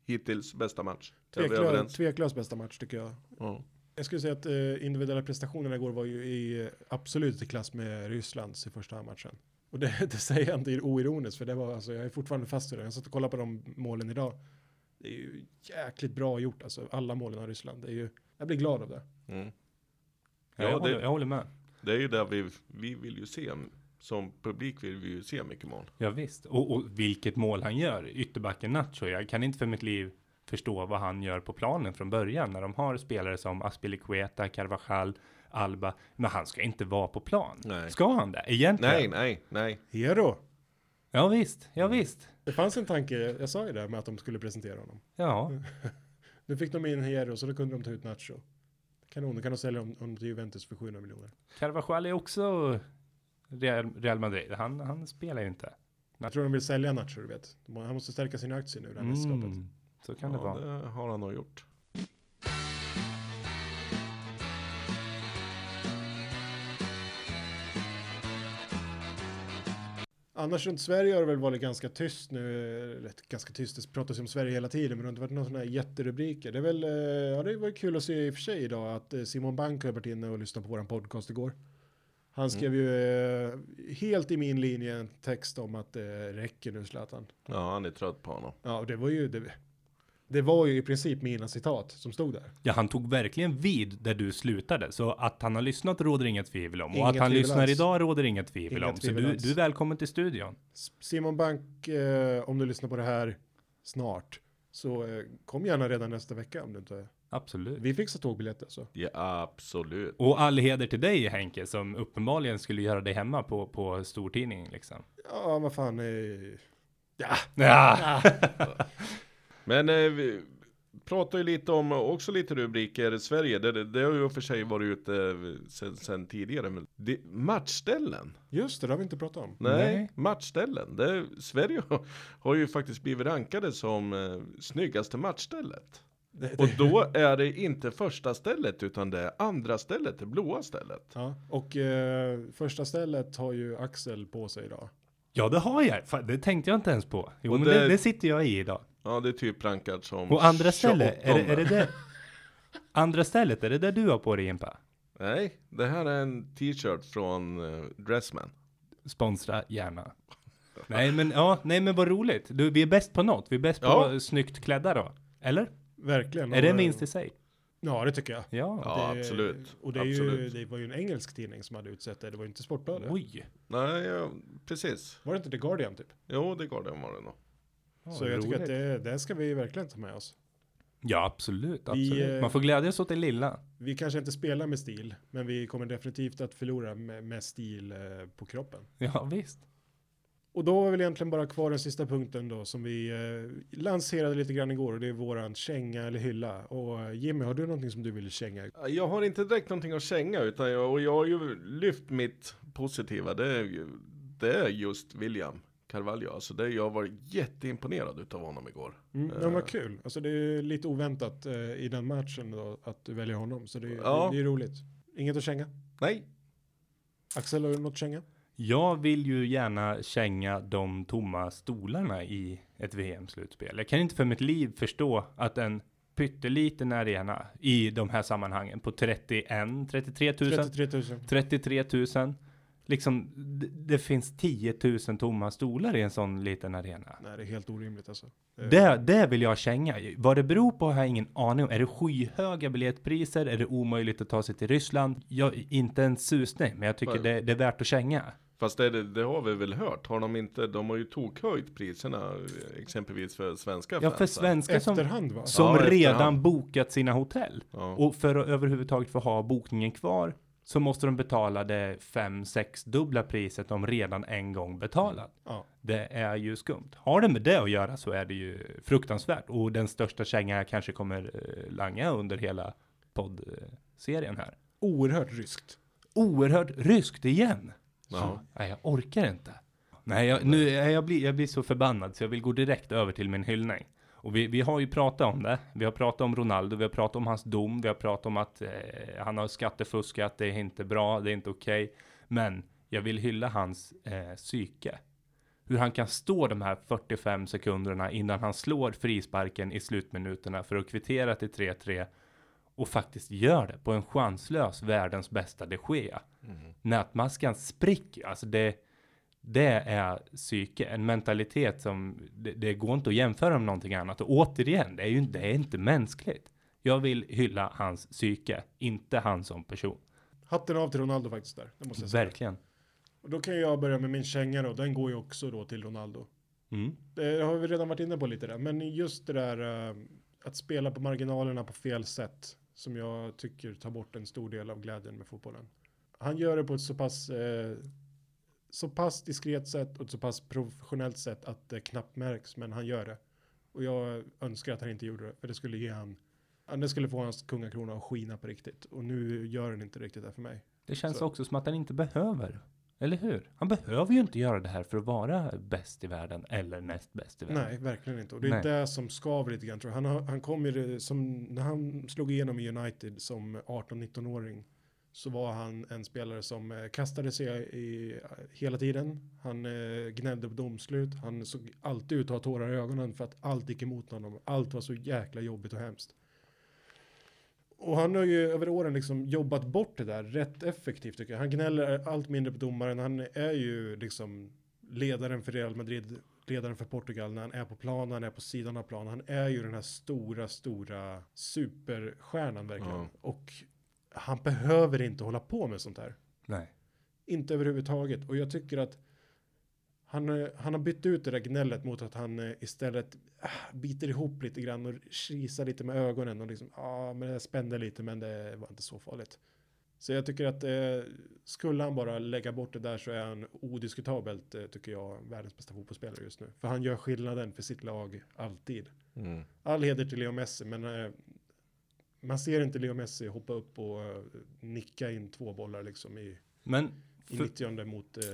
hittills bästa match. Är vi Tveklös, överens? tveklös bästa match tycker jag. Ja. Jag skulle säga att eh, individuella prestationerna igår var ju i absolut i klass med Rysslands i första matchen. Och det, det säger jag inte oironiskt, för det var alltså, jag är fortfarande fast i det. Jag satt och kollade på de målen idag. Det är ju jäkligt bra gjort, alltså alla målen av Ryssland. Det är ju, jag blir glad av det. Mm. Ja, Ja, jag, det- håller, jag håller med. Det är ju där vi, vi vill ju se, som publik vill vi ju se mycket mål. Ja, visst. Och, och vilket mål han gör. Ytterbacken Nacho. Jag kan inte för mitt liv förstå vad han gör på planen från början. När de har spelare som Aspilicueta, Carvajal, Alba. Men han ska inte vara på plan. Nej. Ska han det? Egentligen? Nej, nej, nej. Hero! Ja, visst. Ja, visst. Det fanns en tanke, jag sa ju det med att de skulle presentera honom. Ja. Nu fick de in Hero, så då kunde de ta ut Nacho. Kanon, då kan de sälja honom till Juventus för 700 miljoner. Carvajal är också Real, Madrid. Han, han spelar ju inte. Jag tror de vill sälja Nacho, du vet. Han måste stärka sina aktier nu, det här. Mm, så kan det ja, vara. det har han nog gjort. Annars runt Sverige har det väl varit ganska tyst nu, eller ganska tyst, det pratas ju om Sverige hela tiden, men det har inte varit några sådana här jätterubriker. Det är väl, eh, ja det var kul att se i och för sig idag att eh, Simon Bank har varit inne och lyssnat på våran podcast igår. Han skrev ju eh, helt i min linje en text om att det räcker nu Zlatan. Ja, han är trött på honom. Ja, och det var ju, det, det var ju i princip mina citat som stod där. Ja, han tog verkligen vid där du slutade, så att han har lyssnat råder inget tvivel om. Och Inga att han lyssnar alls. idag råder inget tvivel Inga om. Så du, du är välkommen till studion. Simon Bank, eh, om du lyssnar på det här snart, så eh, kom gärna redan nästa vecka om du inte... Absolut. Vi fixar tågbiljetter så. Ja, absolut. Och all heder till dig Henke, som uppenbarligen skulle göra dig hemma på, på stortidningen liksom. Ja, vad fan. Eh, ja, Ja, Men eh, vi pratar ju lite om, också lite rubriker, Sverige, det, det har ju för sig varit ute eh, sen, sen tidigare. Men det, matchställen? just det, det har vi inte pratat om. Nej, Nej. matchställen. Det, Sverige har, har ju faktiskt blivit rankade som eh, snyggaste matchstället. Det, Och då är det inte första stället utan det är andra stället, det blåa stället. Ja, och eh, första stället har ju Axel på sig idag. ja det har jag. Fan, det tänkte jag inte ens på. Jo, Och men det- det, det sitter jag i idag. Ja, det är typ rankat som Och andra stället, är det, 28. är det det? Andra stället, är det där du har på dig Jimpa? Nej, det här är en t-shirt från eh, Dressman. Sponsra gärna. Nej men ja, nej men vad roligt. Du, vi är bäst på något. Vi är bäst på Ja. snyggt klädda då. Eller? Verkligen. Är det Och, en vinst i sig? Ja, det tycker jag. Ja. Ja, det, absolut. Och det, är ju, Absolut. det var ju en engelsk tidning som hade utsett det. Det var ju inte Sportbladet. Oj. Nej, ja, precis. Var det inte The Guardian typ? Jo, det går det var det nog. Ja, så jag tycker roligt. att det, det ska vi verkligen ta med oss. Ja, absolut. Vi, absolut. eh, Man får glädjas åt det lilla. Vi kanske inte spelar med stil, men vi kommer definitivt att förlora med, med stil eh, på kroppen. Ja, visst. Och då är väl egentligen bara kvar den sista punkten då som vi eh, lanserade lite grann igår och det är våran känga eller hylla. Och Jimmy, har du någonting som du vill känga? Jag har inte direkt någonting att känga utan jag, och jag har ju lyft mitt positiva. Det är, ju- det är just William Carvalho. Alltså det, jag var jätteimponerad utav honom igår. Mm, Eh. men vad kul. Alltså det är lite oväntat eh, i den matchen då, att du väljer honom. Så det, Ja. det, det är roligt. Inget att känga? Nej, Axel, har du något att känga? Jag vill ju gärna känga de tomma stolarna i ett VM-slutspel. Jag kan inte för mitt liv förstå att en pytteliten arena i de här sammanhangen på 31, 33 000, 33 000. 33 000. Liksom, det, det finns 10 000 tomma stolar i en sån liten arena. Nej, det är helt orimligt alltså. Eh, Det, det vill jag känga. Vad det beror på har jag ingen aning om. Är det skyhöga biljettpriser? Är det omöjligt att ta sig till Ryssland? Jag, inte en susning, men jag tycker det, det är värt att känga. fast det, det, har vi väl hört. Har de inte, de har ju tokhöjt priserna exempelvis för svenska Ja, för fans. svenskar som, Efterhand va? som Ja, efterhand. redan bokat sina hotell. Ja. Och för att överhuvudtaget få ha bokningen kvar så måste de betala det fem, sex dubbla priset de redan en gång betalat. Ja. Det är ju skumt. Har det med det att göra så är det ju fruktansvärt. Och den största kängan jag kanske kommer eh, langa under hela poddserien här. Oerhört ryskt. Oerhört ryskt igen. Ja. Nej, jag orkar inte. Nej, jag, nu, jag, blir, jag blir så förbannad så jag vill gå direkt över till min hyllning. Och vi, vi har ju pratat om det. Vi har pratat om Ronaldo, vi har pratat om hans dom, vi har pratat om att eh, han har skattefuskat, det är inte bra, det är inte okej. Men jag vill hylla hans eh, psyke. Hur han kan stå de här 45 sekunderna innan han slår frisparken i slutminuterna för att kvittera till 3-3 och faktiskt gör det på en chanslös världens bästa de Gea. Nätmaskan spricker, alltså det, det är psyke, en mentalitet som det, det går inte att jämföra med någonting annat. Och återigen, det är ju det är inte mänskligt. Jag vill hylla hans psyke, inte han som person. Hatten av till Ronaldo faktiskt där. Det måste jag säga. Verkligen. Och då kan jag börja med min känga då. Den går ju också då till Ronaldo. Mm. Det har vi redan varit inne på lite där. Men just det där eh, att spela på marginalerna på fel sätt. Som jag tycker tar bort en stor del av glädjen med fotbollen. Han gör det på ett så pass, eh, så pass diskret sätt och så pass professionellt sätt att det knappt märks. Men han gör det. Och jag önskar att han inte gjorde det. För det skulle ge han, det skulle få hans kungakrona att skina på riktigt. Och nu gör den inte riktigt det för mig. Det känns Så. också som att han inte behöver. Eller hur? Han behöver ju inte göra det här för att vara bäst i världen eller näst bäst i världen. Nej, verkligen inte. Och det är Nej. det som skaver lite grann tror jag. Han, han kom ju som, när han slog igenom i United som 18-19-åring så var han en spelare som eh, kastade sig i, hela tiden. Han eh, gnällde på domslut. Han såg alltid ut att ha tårar i ögonen för att allt gick emot honom. Allt var så jäkla jobbigt och hemskt. Och han har ju över åren liksom jobbat bort det där rätt effektivt tycker jag. Han gnäller allt mindre på domaren. Han är ju liksom ledaren för Real Madrid, ledaren för Portugal när han är på plan, när han är på sidan av plan. Han är ju den här stora, stora superstjärnan verkligen. Ja. Och han behöver inte hålla på med sånt här. Nej. Inte överhuvudtaget. Och jag tycker att han, eh, han har bytt ut det där gnället mot att han eh, istället ah, biter ihop lite grann och kisar lite med ögonen och liksom, ja, ah, men det spände lite, men det var inte så farligt. Så jag tycker att eh, skulle han bara lägga bort det där så är han odiskutabelt, eh, tycker jag, världens bästa fotbollsspelare just nu. För han gör skillnaden för sitt lag alltid. Mm. All heder till Leo Messi, men eh, man ser inte Leo Messi hoppa upp och eh, nicka in två bollar liksom i, Men, i för, 90 mot eh,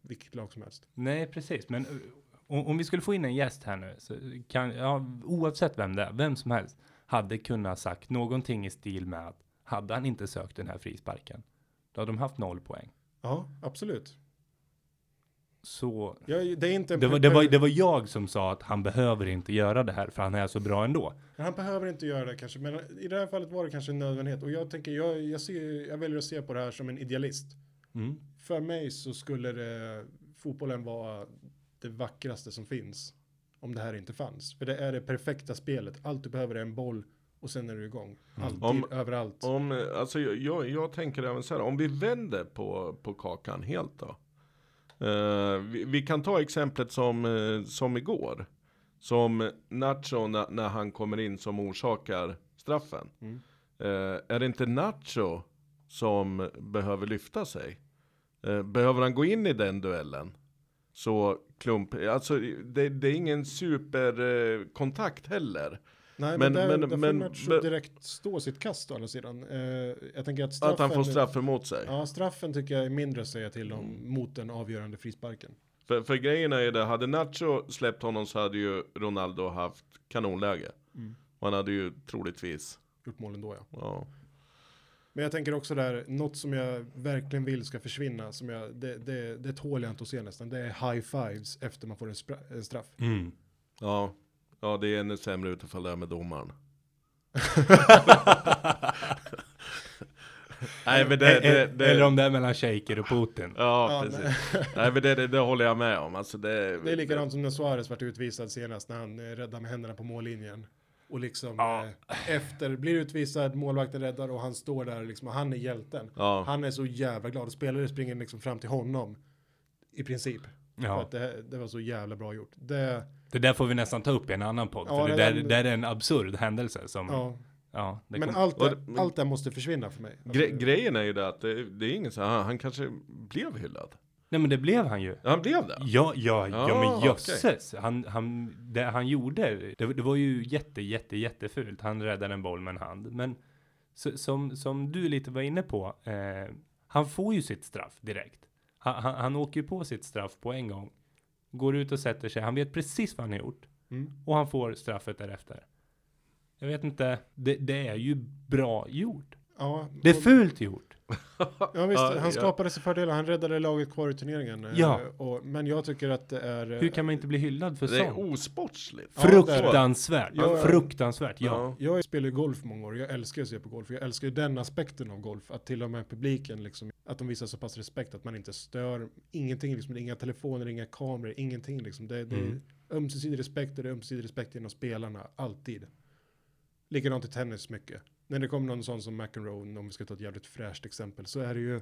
vilket lag som helst. nej precis, men eh, om, om vi skulle få in en gäst här nu, så kan, ja, oavsett vem det är, vem som helst, hade kunnat sagt någonting i stil med att hade han inte sökt den här frisparken, då hade de haft noll poäng. Ja, absolut. Så Ja, det är inte det var, det, var, det var jag som sa att han behöver inte göra det här för han är så bra ändå. Han behöver inte göra det kanske, men i det här fallet var det kanske en nödvändighet. Och jag tänker, jag, jag, ser, jag väljer att se på det här som en idealist. Mm. För mig så skulle det, fotbollen vara det vackraste som finns. Om det här inte fanns. För det är det perfekta spelet. Allt du behöver är en boll och sen är du igång. Alltid, Om- överallt. Om, alltså jag, jag, jag tänker även så här, om vi vänder på, på kakan helt då. Eh, vi, vi kan ta exemplet som, eh, som igår. Som Nacho när, när han kommer in som orsakar straffen. Mm. Eh, är det inte Nacho som behöver lyfta sig? Eh, behöver han gå in i den duellen? Så klump, alltså det, det är ingen superkontakt kontakt heller. Nej, men, men- där, men- där men- men- direkt stå sitt kast å andra sidan. Eh, jag tänker att straffen... Att han får straff emot sig. Ja, straffen tycker jag är mindre att säga till om Mm. mot den avgörande frisparken. För, för grejen är det, hade Nacho släppt honom så hade ju Ronaldo haft kanonläge. Mm. Och han hade ju troligtvis, Gjort målen då ja. ja. Men jag tänker också där, något som jag verkligen vill ska försvinna, som jag, det, det, det tål jag inte att se nästan, det är high fives efter man får en, en straff. Mm. Ja, ja det är ännu sämre utifall det är med domaren. Nej men det, det, det, Eller om det är mellan shejker och Putin. Ja, Ja, precis. Nej men det, det, det håller jag med om. Alltså det, Det är likadant som när Suarez vart utvisad senast när han eh, räddade med händerna på mållinjen. Och liksom Ja. eh, efter, blir utvisad, målvakten räddar och han står där liksom, och han är hjälten. Ja, Han är så jävla glad och spelare springer liksom fram till honom. I princip. För Ja. att det, det var så jävla bra gjort. Det, Det där får vi nästan ta upp i en annan podd. Ja, för det det där, där- där är en absurd händelse som, ja, ja. det Men kom, allt, det, det- allt det måste försvinna för mig. Gre grejen är ju det att det, det är ingen så här, han kanske blev hyllad. nej men det blev han ju. Ja, han blev det? Ja, ja, ja, Ja, men okej. jösses. Han, han, det han gjorde, det, det var ju jätte, jätte, jättefult. Han räddade en boll med en hand. Men så, som, som du lite var inne på, eh, han får ju sitt straff direkt. Han, han, han åker ju på sitt straff på en gång. Går ut och sätter sig. Han vet precis vad han har gjort. Mm. Och han får straffet därefter. Jag vet inte, det, det är ju bra gjort. Ja, Det är fult gjort. Ja visst, Ja, han ja. skapade sig fördelar. Han räddade laget kvar i turneringen. eh, Ja. Och, men jag tycker att det är... eh, Hur kan man inte bli hyllad för Det är sånt? osportsligt. Ja, det är det. Fruktansvärt. Ja, ja. Fruktansvärt, ja. Jag spelar ju golf många år. Jag älskar att se på golf. Jag älskar ju den aspekten av golf. Att till och med publiken liksom, att de visar så pass respekt att man inte stör. Ingenting liksom, det är inga telefoner, inga kameror, ingenting liksom. Det, det Mm. är ömsesidig respekt och det är ömsesidig respekt genom spelarna, alltid. Likadant i tennis mycket. När det kommer någon sån som McEnroe, om vi ska ta ett jävligt fräscht exempel, så är det ju,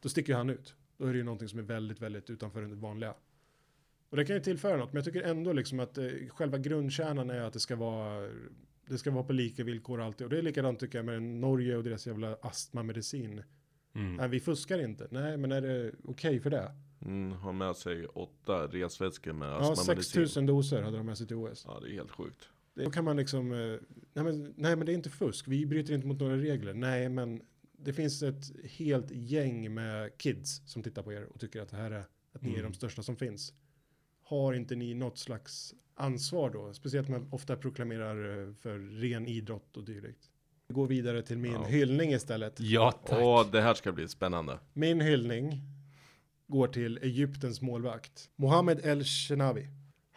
då sticker han ut. Då är det ju någonting som är väldigt, väldigt utanför det vanliga. Och det kan ju tillföra något, men jag tycker ändå liksom att eh, själva grundkärnan är att det ska vara det ska vara på lika villkor alltid. Och det är likadant tycker jag med Norge och deras jävla astmamedicin. Mm. Nej, vi fuskar inte. Nej, men är det okej för det? Mm, har med sig åtta resväskor med Ja, astmamedicin. 6000 doser hade de med sig till OS. Ja, det är helt sjukt. Då kan man liksom, eh, nej men, nej men det är inte fusk. Vi bryter inte mot några regler. Nej, men det finns ett helt gäng med kids som tittar på er och tycker att det här är, att ni är Mm. de största som finns. Har inte ni något slags ansvar då? Speciellt när man ofta proklamerar eh, för ren idrott och dylikt. Gå vidare till min Ja. hyllning istället. Ja, tack. Åh, det här ska bli spännande. Min hyllning går till Egyptens målvakt. Mohammed El Shenawi.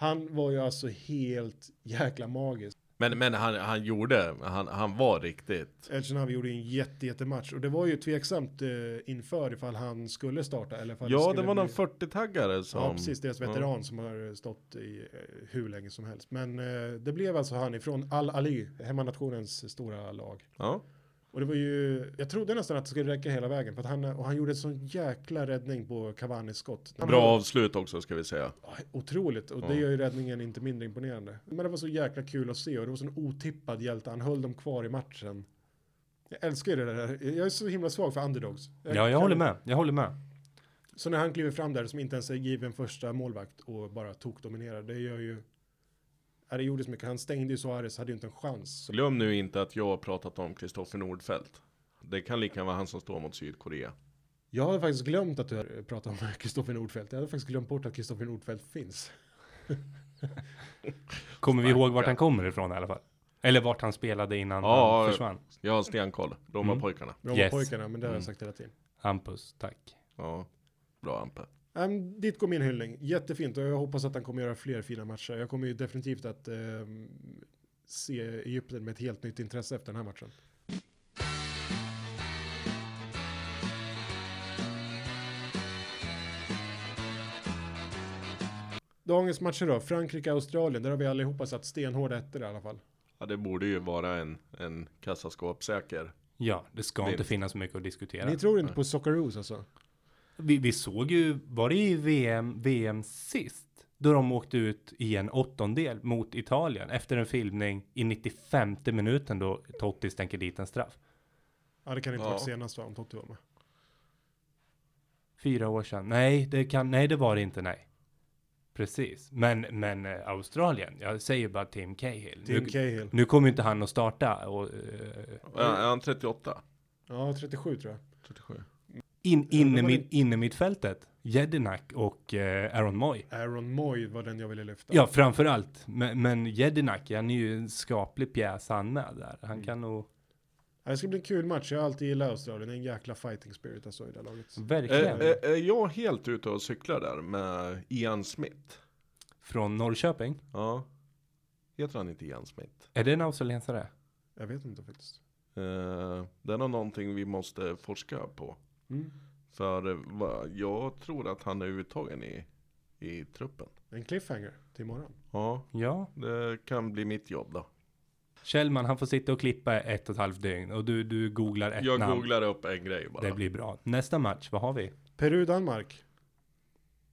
Han var ju alltså helt jäkla magisk. Men, men han, han gjorde, han, han var riktigt. El Shenawi gjorde en jätte, jättematch och det var ju tveksamt eh, inför ifall han skulle starta eller ifall Ja, det skulle var någon bli- 40-taggare som... Ja, precis. Deras veteran som har stått i eh, hur länge som helst. Men eh, det blev alltså han ifrån Al-Ali, hemmanationens stora lag. Ja. Och det var ju, jag trodde nästan att det skulle räcka hela vägen. För att han, och han gjorde en sån jäkla räddning på Cavanis skott. Han Bra avslut också ska vi säga. Otroligt, och det gör ju räddningen inte mindre imponerande. Men det var så jäkla kul att se och det var sån otippad hjälte. Han höll dem kvar i matchen. Jag älskar ju det där. Jag är så himla svag för underdogs. Ja, jag håller med. Jag håller med. Så när han kliver fram där som inte ens är given första målvakt och bara tokdominerar, det gör ju... Det gjorde så mycket. Han stängde ju Suarez, hade ju inte en chans. Glöm nu inte att jag har pratat om Kristoffer Nordfeldt. Det kan lika vara han som står mot Sydkorea. jag hade faktiskt glömt att du pratat om Kristoffer Nordfeldt. Jag hade faktiskt glömt bort att Kristoffer Nordfeldt finns. Kommer vi ihåg vart han kommer ifrån i alla fall? Eller vart han spelade innan Ja, han försvann? Jag har stenkoll. Roma-pojkarna. Bra Yes. pojkarna, men det har jag Mm. sagt hela tiden. Hampus, tack. Ja. Bra Ampe. Um, dit går min hyllning. Jättefint och jag hoppas att han kommer göra fler fina matcher. Jag kommer ju definitivt att ehm, se Egypten med ett helt nytt intresse efter den här matchen. Dagens matcher då, Frankrike-Australien, där har vi allihopa satt stenhårda ettor i alla fall. Ja, det borde ju vara en, en kassaskåpssäker. Ja, det ska Vinst. inte finnas mycket att diskutera. Ni tror inte på Socceroos alltså? Vi, vi såg ju, var det i VM, VM sist? Då de åkte ut i en åttondel mot Italien efter en filmning i 95 minuten då Totti stänker dit en straff. Ja, det kan inte Ja. vara senast va, om Totti var med. Fyra år sedan. Nej, det kan, nej det var det inte, nej. Precis. Men, men eh, Australien, jag säger bara Tim Cahill. Tim nu, Cahill. nu kommer inte han att starta och eh, Ja, är han 38? Ja, 37 tror jag. 37. In, Ja, inne, mittfältet. Jedinak och eh, Aaron Moy. Aaron Moy var den jag ville lyfta. Ja, framför allt. Men, men Jedinak, han är ju en skaplig pjäs han med där. Han Mm. kan nog, Det ska bli en kul match. Jag har alltid gillat Australien. Det är en jäkla fighting spirit alltså i det laget. verkligen. Är, är, är jag helt ute och cyklar där med Ian Smith? Från Norrköping. Ja. Heter han inte Ian Smith? Är det en australiensare? Jag vet inte faktiskt. Eh, det är någonting vi måste forska på. Mm. För jag tror att han är uttagen i, i truppen. En cliffhanger till imorgon. Ja, Ja. det kan bli mitt jobb då. Kjellman, han får sitta och klippa ett och ett halvt dygn och du, du googlar ett Jag namn. googlar upp en grej bara. Det blir bra. Nästa match, vad har vi? Peru-Danmark.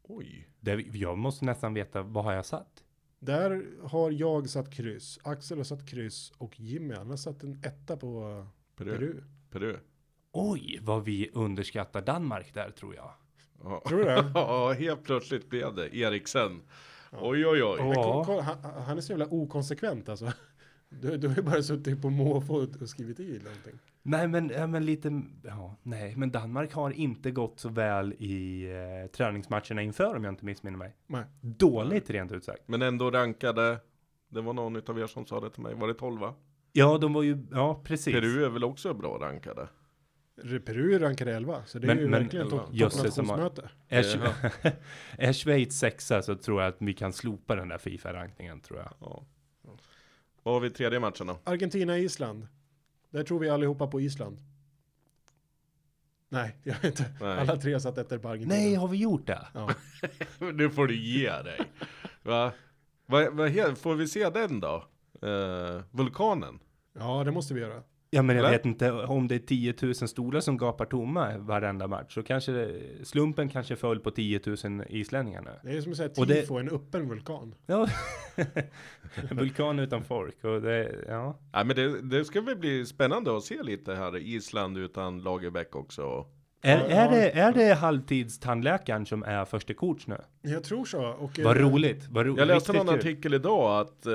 Oj. Det, jag måste nästan veta, vad har jag satt? Där har jag satt kryss. Axel har satt kryss. Och Jimmy han har satt en etta på Peru. Peru. Peru. Oj, vad vi underskattar Danmark där tror jag. Ja. Tror du det? Ja, helt plötsligt blev det Eriksen. Ja. Oj, oj, oj. Ja. han, han är så jävla okonsekvent alltså. Du, du har ju bara suttit på måfå och skrivit i någonting. Nej, men, ja, men lite, ja, nej, men Danmark har inte gått så väl i eh, träningsmatcherna inför om jag inte missminner mig. Nej. Dåligt rent ut sagt. Men ändå rankade. Det var någon utav er som sa det till mig. Var det 12 Ja, de var ju, ja precis. Peru är väl också bra rankade? Peru är rankade 11. Så det är Men- ju men- verkligen toppnationsmöte. Är, Sch- är Schweiz sexa så tror jag att vi kan slopa den där Fifa-rankningen tror jag. Ja. Vad har vi tredje matchen då? Argentina-Island. Där tror vi allihopa på Island. Nej, jag vet inte. Nej. Alla tre har satt ettor på Argentina. Nej, har vi gjort det? Ja. Nu får du ge dig. Va? Va, va, får vi se den då? Eh, vulkanen? ja, det måste vi göra. Ja, men jag Eller? vet inte om det är 10 000 stolar som gapar tomma varenda match. Så kanske det, slumpen kanske föll på 10 000 islänningar nu. Det är som att säga det- tifo, en öppen vulkan. Ja, vulkan utan folk och det, ja. Nej men det, det ska väl bli spännande att se lite här. Island utan Lagerbäck också. Är, är, det, är det halvtidstandläkaren som är första coach nu? Jag tror så. Och, Vad eh, roligt, vad roligt. Jag läste någon artikel idag att eh,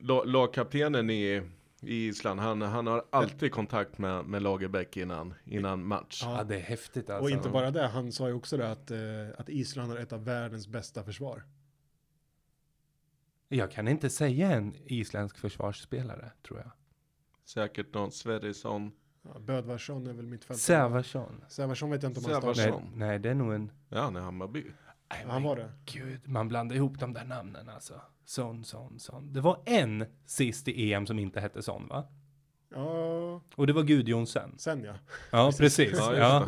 la- lagkaptenen i, i Island, han, han har alltid kontakt med, med Lagerbäck innan, innan match. Ja, Ja. det är häftigt alltså. Och inte bara det, han sa ju också det att, eh, att Island har ett av världens bästa försvar. Jag kan inte säga en isländsk försvarsspelare, tror jag. Säkert någon Sverrisson. Ja, Bödvarsson är väl mittfältare. Sävarsson. Sävarsson vet jag inte om han startar. Nej, nej, det är nog en... Ja, han är Hammarby. Nej, Han var det. Gud, man blandar ihop de där namnen alltså. Son, son, son. Det var en sist i EM som inte hette Son, va? Ja, Och det var Gudjonsen. sen ja. Ja, precis. Ja, Ja,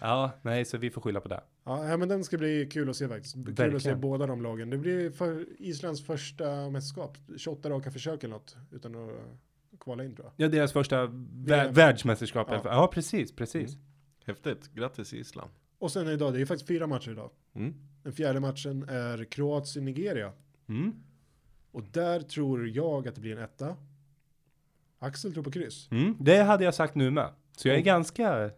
ja. nej, så vi får skylla på det. Ja, men den ska bli kul att se faktiskt. Kul att se Verkligen. båda de lagen. Det blir för Islands första mästerskap. 28 raka försök eller något. Utan att kvala in tror jag. Ja, deras första vä- världsmästerskap. Ja. Ja. precis, precis. Häftigt. Grattis Island. Och sen idag, det är faktiskt fyra matcher idag. Mm. Den fjärde matchen är Kroatien-Nigeria. Mm. Och där tror jag att det blir en etta. Axel tror på kryss. Mm. Det hade jag sagt nu med. Så jag är ganska...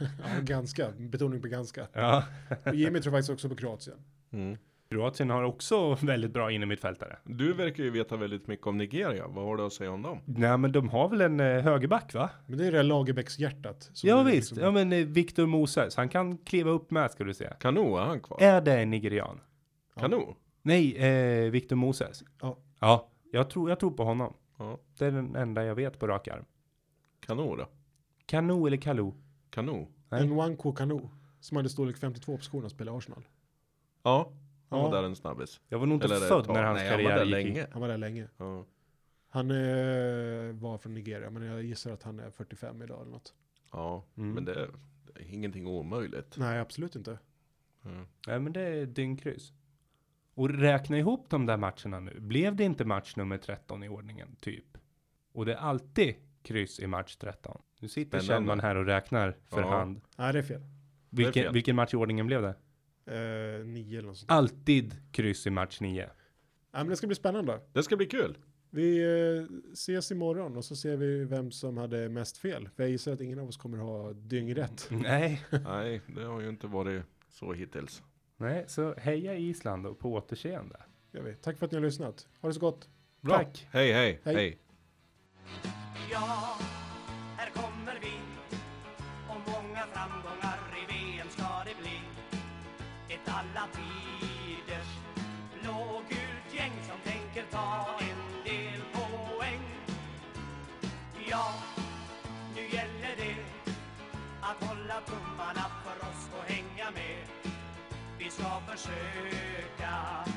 Ja, ganska. Betoning på ganska. Ja. Och Jimmy tror faktiskt också på Kroatien. Mm. Kroatien har också väldigt bra innermittfältare. Du verkar ju veta väldigt mycket om Nigeria. Vad har du att säga om dem? Nej, men de har väl en eh, högerback, va? Men det är det Lagerbäckshjärtat. som Ja visst, liksom- ja men eh, Victor Moses, han kan kliva upp med ska du se. Kano, är han kvar? Är det en nigerian? Kano? Nej, eh, Victor Moses. Ja. Ja, jag tror, jag tror på honom. Ja. Det är den enda jag vet på rak arm. Kano då? Kanu eller Kalu? Kano? Nej. Nwanko Kanu. Som hade storlek 52 på skorna och spelade Arsenal. Ja, han Ja. var där en snabbis. Jag var nog inte Eller född när hans Nej, han var karriär där gick länge. Han var där länge. Ja. Han eh, var från Nigeria, men jag gissar att han är 45 idag eller något. Ja, Mm. men det är, det är ingenting omöjligt. Nej, absolut inte. Ja. Nej men det är dyngkryss. Och räkna ihop de där matcherna nu. Blev det inte match nummer 13 i ordningen, typ? Och det är alltid kryss i match 13. Nu sitter Spännande. Kjellman här och räknar för Ja. hand. Nej, det är fel. Vilken, fel. vilken match i ordningen blev det? Eh, nio eller något sånt. Alltid kryss i match 9. Nej, men det ska bli spännande. Det ska bli kul. Vi eh, ses imorgon och så ser vi vem som hade mest fel. För jag gissar att ingen av oss kommer ha dyngrätt. Nej, Nej, det har ju inte varit så hittills. nej, så heja Island och på återseende. Gör vi. Tack för att ni har lyssnat. Ha det så gott. Bra. Tack. Hej, hej, Hej. hej. Ska försöka.